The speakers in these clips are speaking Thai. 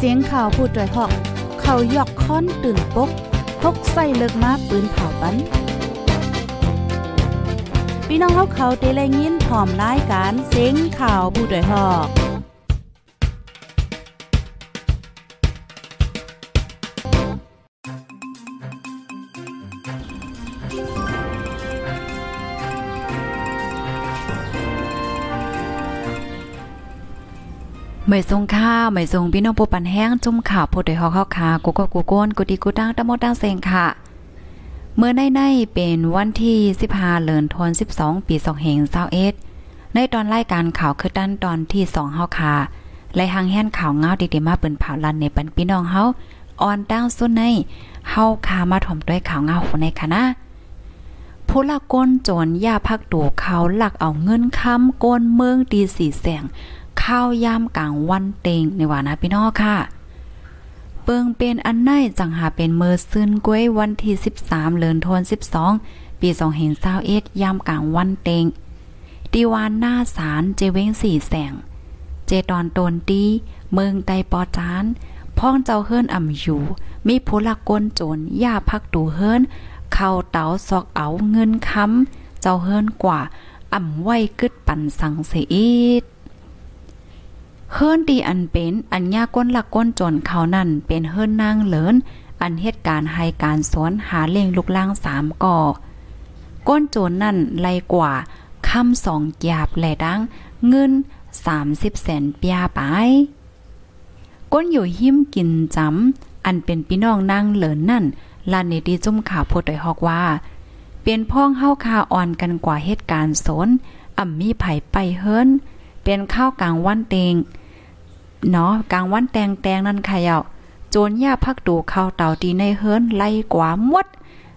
เสียงข่าวผู้ด้วยหอก เขายอกค้อนตื่นปกพกใส่เลิกมาปืนเผาปันพี่น้องเขาเขาเตะแลยินพร้อมรายการเสียงข่าวผู้ด้วยหอก ไม่ทรงข้าวไม่ทรงพี่น้องปูปันแห้งจุ่มข่าวโพดยฮอกข้าวขากูก็กูโก้นกูดีกูตั้งตะมดตั้งเซงค่ะ เมื่อในในเป็นวันที่15เดือนธันวาคม12 ปี2เฮง21ในตอนรายการข่าวคือด้านตอนที่2เฮาค่ะและหังแห่นข่าวเงาดีๆมาเปิ้นเผาลันในปันพี่น้องเฮาออนตั้งสุดในเฮาคามาถ่อมด้วยข่าวเงาในคณะผู้ละก้นโจรย่าพักตัวเขาหลักเอาเงินค้ำก้นเมืองดีสีแสง ข้าวยามกลางวันเต็งในว่านะพี่น้องค่ะ เปิงเป็นอันไหนจังหาเป็นเมอร์ซึนกล้วยวันที่ 13เดือนธันวาคมปี2021ยามกลางวันเต็งดีวานหน้าศาลเจเว้งสี่แสง เจตอนตนดีเมืองไตปอจานพ้องเจ้าเฮิรนอ่ำอยู่ มีผู้ลักกนโจรย่าพักตูเฮิรนเข้าเต๋าซอกเอาเงินค้ำเจ้าเฮิรนกว่าอ่ำไว้กึดปั่นสังเสีย เฮิรนดีอันเป็นอันยาก้นหลักก้นจนเขานั่นเป็นเฮิรนนางเหลินอันเหตุการณ์ให้การสวนหาเล่งลูกล่างสามก่อก้นโจรนั่นไล่กว่าคำสองหยาบแหลดังเงินสามสิบแสนปียไป ก้นอยู่หิ้มกินจำอันเป็นพี่น้องนางเหลินนั่นลานเนดีจุ่มข่าวโพดอยฮอกว่า เป็นพ้องเฮาคาอ่อนกันกว่าเหตุการณ์สนอ่ำมีไผ่ไปเฮิรนเป็นข้าวกลางวันเตง เนาะกลางวันแตงแตงนั่นค่ะเยาโจรย่าพักดูข้าวเต่าตีในเฮิรนไล่กว่ามด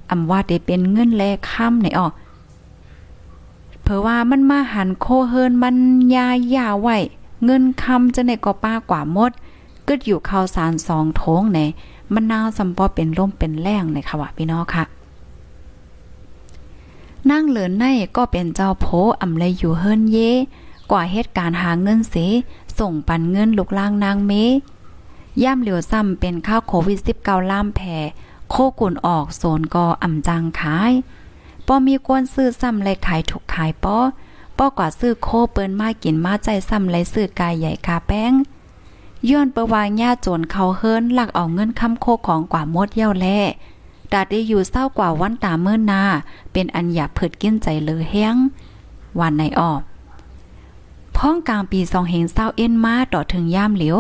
อำว่าได้เป็นเงินแลค่ำในออเพราะว่ามันมาหันโคเฮิรนมันยายาไว้เงินคำจะในก็ป้ากว่ามดกึดอยู่ข้าวสารสองโถงในมันนาวสำปอเป็นลมเป็นแรงในค่ะว่าพี่น้องค่ะนั่งเหลินในก็เป็นเจ้าโพอำเลยอยู่เฮิรนเยกว่าเหตุการณ์หาเงินเส ส่งปันเงินลูกล่างนางเมย่ำเหลียวซ้ำเป็นข้าวโควิด19ล่ามแผ่โคกุนออกโซนกออ่ำจังขายป้อมีกวนซื้อซ้ำเลยขายถูกขายป้อป้อกว่าซื้อโคเปิ้นมากินมาใจซ้ำเลยซื้อกายใหญ่คาแป้งย้อนประวางญาโจรเขาเฮิรนหลักเอาเงินค้ำโคของกว่ามดเย้าแล่ดาได้อยู่เศร้ากว่าวันตาเมื่อนา เป็นอันหยาเผิดกินใจเลยแห้งวันในออก พ้องกลางปี2เฮงเศร้าเอ็นมาต่อถึงย่ามเหลียว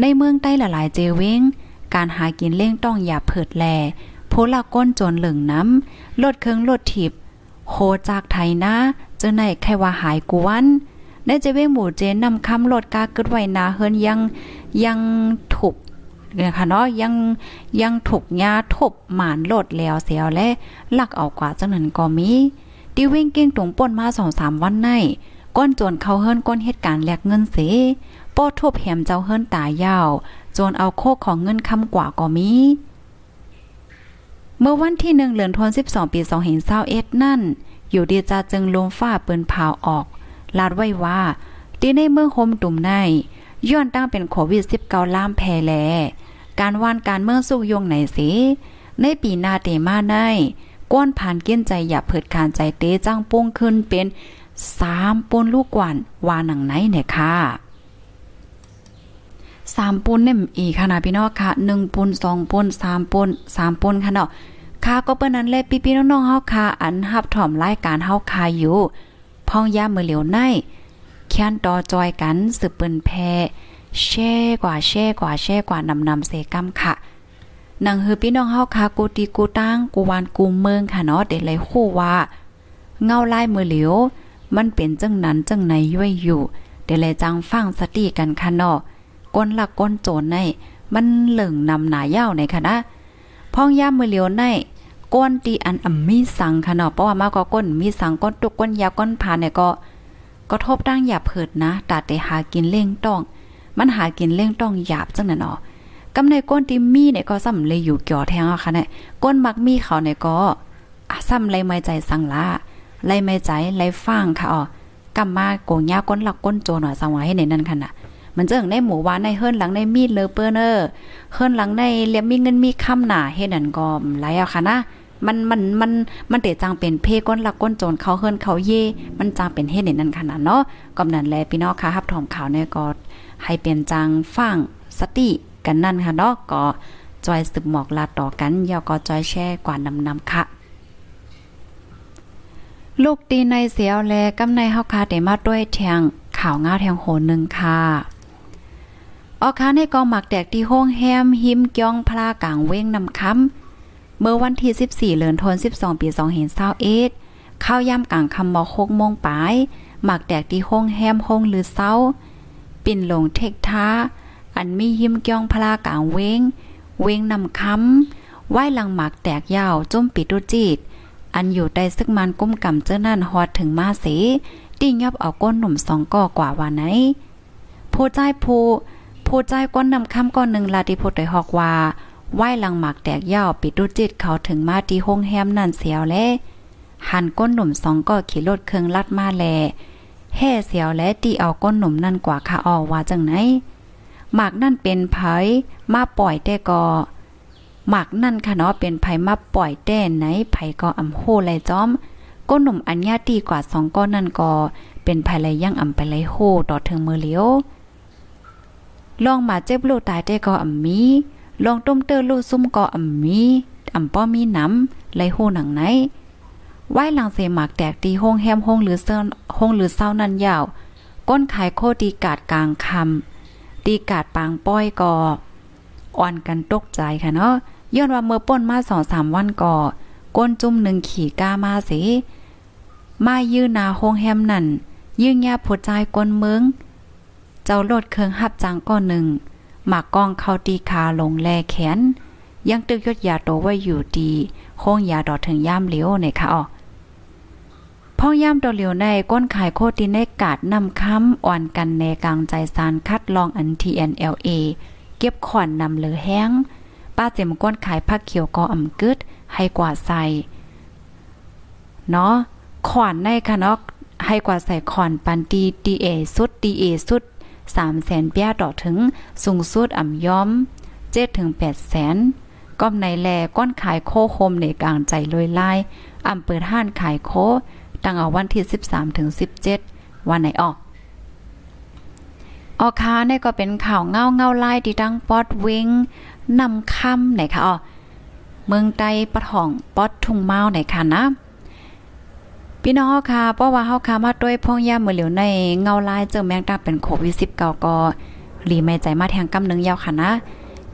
ในเมืองใต้หลายเจเวงการหากินเล่งต้องอย่าเผิดแลโพละก้นจนเหลึงน้ำลดเครื่องลดถิบโคจากไทยนะเจอในแค่ว่าหายกวนในเจเวงหมู่เจนนำคำลดกากึดไว้นาเฮินยังยังถูกเนี่ยค่ะเนาะยังยังถูกยาทบหมานโลดแล้วเสียวและลักเอากว่าจังนั้นก็มีดิเวงเก่งตรงป่นมา2-3วันใน ก้นโจรเขาเฮิรนก้นเหตุการณ์แลกเงินเสป้อทุบแหมเจ้าเฮิรนตายยาวโจรเอาโคกของเงินคำกว่าก็มีเมื่อวันที่หนึ่งเดือนธันวาคมปี2 0 2 1นั่น อยู่ดีจาจึงลมฟ้าเปินเผาออก ลาดไว้ว่าที่ในเมื่อโฮมตุ่มใน ย้อนตั้งเป็นโควิด19ล่ามแพแล การว่านการเมื่อสุกยงไหนสิในปีนาเตมาในก้นผ่านเกี้ยนใจอย่าเผิดคานใจเตจังปุ้งขึ้นเป็น สามปนลูกกวนวาหนังไหนเนี่ยค่ะสามปนเนี่ยอีกค่ะนะพี่น้องค่ะหนึ่งปนสองปนสามปนสามปนค่ะเนาะค่ะก็เปิ้นนั้นแลพี่ๆน้องๆเฮาค่ะ อันรับถ่อมรายการเฮาค่ะอยู่พ้องยามมือเหลียวในแค้นต่อจอยกันสืบเปิ้นแพแช่กว่าแช่กว่าแช่กว่านำนำเสกำค่ะนังฮือพี่น้องเฮาค่ะกูตีกูตั้งกูวานกูเมืองค่ะเนาะเดี๋ยวเลยคู่ว่า เงาลายมือเหลียว มันเป็นจังนั้นจังไหนย่อยอยู่ เดี๋ยวเลยจังฟังสติกันค่ะเนาะก้นหลักก้นโจรใน มันเหลิงนำหนาเย้าในค่ะนะพ้องย่ามมือเหลียวในก้นตีอันอ่ำมีสังค่ะเนาะเพราะว่ามาก็ก้นมีสังก้นตุกก้นยาก้นผ่านเนี่ยก็ก็ทบตั้งหยาบเผิดนะตาแต่หากินเล่งต้อง มันหากินเล่งต้องหยาบจังนั้นเนาะกำในก้นที่มีเนี่ยก็ซ้ำเลยอยู่เกี่ยวแทงอะค่ะเนี่ยก้นมักมีเขาเนี่ยก็ซ้ำเลยไม่ใจสังละ ไล่ไม่ใจไล่ฟังค่ะอ๋อกำมาโกงยาก้นหลักก้นโจหน่อยสังไว้ในนั้นค่ะน่ะมันเจิงในหมู่ว่าในเฮิรนหลังในมีดเลอเปอร์เนอร์เฮิรนหลังในเลียมมีเงินมีคำหนาเฮ็ดนั่นก็หลายอะค่ะนะมันมันมันมันเตจังเป็นเพก้นหลักก้นโจรเขาเฮิรนเขาเย่มันจังเป็นเฮ็ดนั่นขนาดเนาะก็นั่นแลพี่น้องค่ะรับถอมข่าวเนี่ยก็ให้เป็นจังฟังสติกันนั่นค่ะเนาะก็จอยสืบหมอกลาต่อกันยอก็จอยแช่กว่านำนำค่ะ ลูกตีในเสียวแลกำในเฮาคาเตมาด้วยแทงข่าวงาแทงโหนหนึ่งค่ะออคาในกองหมักแดกที่ห้องแฮมหิมกยองพลากลางเว้งนำคำเมื่อวันที่ 14เดือนธันวาคม12 ปี2เห็น21ข้าวย่ำกลางคำมอ6โมงปลาย หมักแดกที่ห้องแฮมห้องหรือเศร้า ปิ่นหลงเทกท้า อันมีหิมกยองพลากลางเว้ง เว้งนำคำไหว้หลังหมักแตกยาวจุ่มปิดตุจีด อันอยู่ใต้ซึกมันกุ้มกำเจ้านั่นฮอดถึงมาเสติ้งยอบเอาก้นหนุ่มสองก่อกว่าว่าไหนผู้ใจผู้ผู้ใจก้นนำคำก้อนหนึ่งลาติพุทธได้ฮอกว่าไหวหลังหมักแตกยาวปิดตุจิตเขาถึงมาที่ห้องแฮมนั่นเสียวแลหันก้นหนุ่มสองก็ขี่รถเครื่องลัดมาแลแห่เสียวและตีเอาก้นหนุ่มนั่นกว่าคาออว่าจังไหนหมากนั่นเป็นไผมาปล่อยแต่ก็ หมากนั่นค่ะเนาะเป็นไผมาปล่อยแต่ไหนไผก็อำโหไลจอมก้นหนุ่มอันญาตีกว่าสองก้อนนั่นก็เป็นไผไลย่างอำไปไลโหต่อถึงมือเลียวลองมาเจ็บลูกตายแต่ก็อำมีลองต้มเตอลูกซุ่มก็อำมีอำป้อมีน้ำไลโหหนังไหนไหว้หลังเสหมากแตกตีห้องแฮมห้องหรือเซินห้องหรือเศร้านั่นยาว ก้นขายโคตีกาดกลางคำตีกาดปางป้อยก่ออ่อนกันตกใจค่ะเนาะ ย้อนว่าเมื่อป่นมาสองสามวันก่อก้นจุ่มหนึ่งขี่ก้ามาสิมายื้อนาโฮงแฮมนั่นยื้อแง่ผดใจก้นเมือง เจ้าโลดเครื่องหับจางก้อนหนึ่งหมากกองเข้าตีขาลงแลแขน ยังตึกยดยาโตไว้อยู่ดีโค้งยาดอดถึงย่ามเหลียวในค่ะอ๋อพ่อย่ามตัวเหลียวในก้นขายโคตีในกาดนำค้ำอ่อนกันในกลางใจสารคัดลองอัน TNLA เก็บขอนนำเหลือแห้ง ป้าเจมก้นขายผักเขียวกออ่ำกึดให้กว่าใส่เนาะขอนในค่ะเนาะให้กว่าใส่ขอนปันตีดีเอสุดดีเอสุดสามแสนเปียต่อถึงสูงสุดอ่ำย้อมเจ็ดถึงแปดแสนก้อมในแลก้อนขายโคโคมในกลางใจลอยลายอ่ำเปิดห้านขายโคตั้งเอาวันที่สิบสามถึงสิบเจ็ดวันไหนออก ออคาเนี่ยก็เป็นข่าวเงาเงาไล่ที่ตั้งปอดวิงนำคำไหนคะอ๋อเมืองใต้ปะถ่องปอดทุ่งเมาไหนคะนะพี่น้องค่ะเพราะว่าเฮาคามาด้วยพ่องย่ามือเหลียวในเงาลายเจอแมงตาเป็นโควิด19ก็รีไม่ใจมาแทงกำนึงยาวค่ะนะ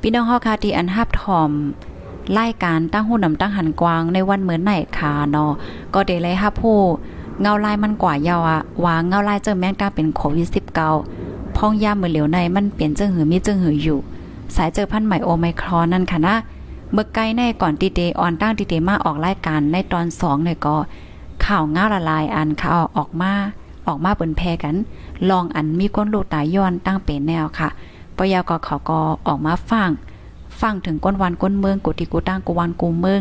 พี่น้องเฮาค่ะที่อันฮับถอมรายการตั้งหูนำตั้งหันกวางในวันเหมือนไหนค่ะเนาะก็ได้เลยฮับผู้เงาลายมันกว่ายาวอะว่าเงาลายเจอแมงตาเป็นโควิด19 พ้องย่ามือเหลียวในมันเปลี่ยนเจิงหือมีเจิงหืออยู่ สายเจอพันใหม่โอไมครอนนั่นค่ะนะเมื่อไกลในก่อนตีเดออนตั้งตีเดมาออกรายการในตอนสองเนี่ยก็ ข่าวง่าละลายอันข่าวออกมาออกมาเปินแพกัน ลองอันมีก้นลูกตายย้อนตั้งเป็นแนวค่ะปยาก็เขาก็ออกมาฟังฟังถึงก้นวันก้นเมืองกุติกูตั้งกูวันกูเมือง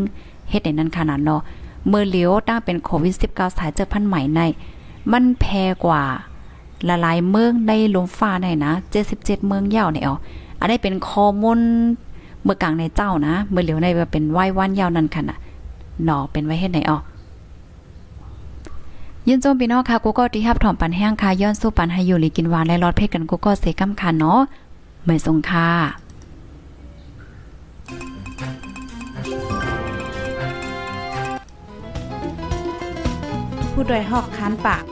เฮ็ดในนั้นขนาดเนาะเมื่อเลี้ยวตั้งเป็นโควิด19สายเจอพันใหม่ใน มันแพกว่า ละลายเมืองในลมฟ้าได้นะ77เมืองยาวเนี่ยอ๋ออันนี้เป็นข้อมูลเมื่อกลางในเจ้านะเมื่อเหลียวในว่าเป็นไหว้วันยาวนั่นค่ะน่ะหนอเป็นไว้เฮ็ดไหนอ๋อยินโจมพี่น้องค่ะกูก็ที่ฮับถอมปันแห้งค่ะย้อนสู้ปันให้อยู่ลีกินหวานและรอดเพชรกันกูก็เสกำค่ะเนาะไม่ทรงค่ะผู้ดยหอกคันปาก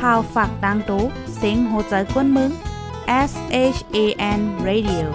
พาวฝากดังตู้เสียงโหใจกวนมึง S H A N Radio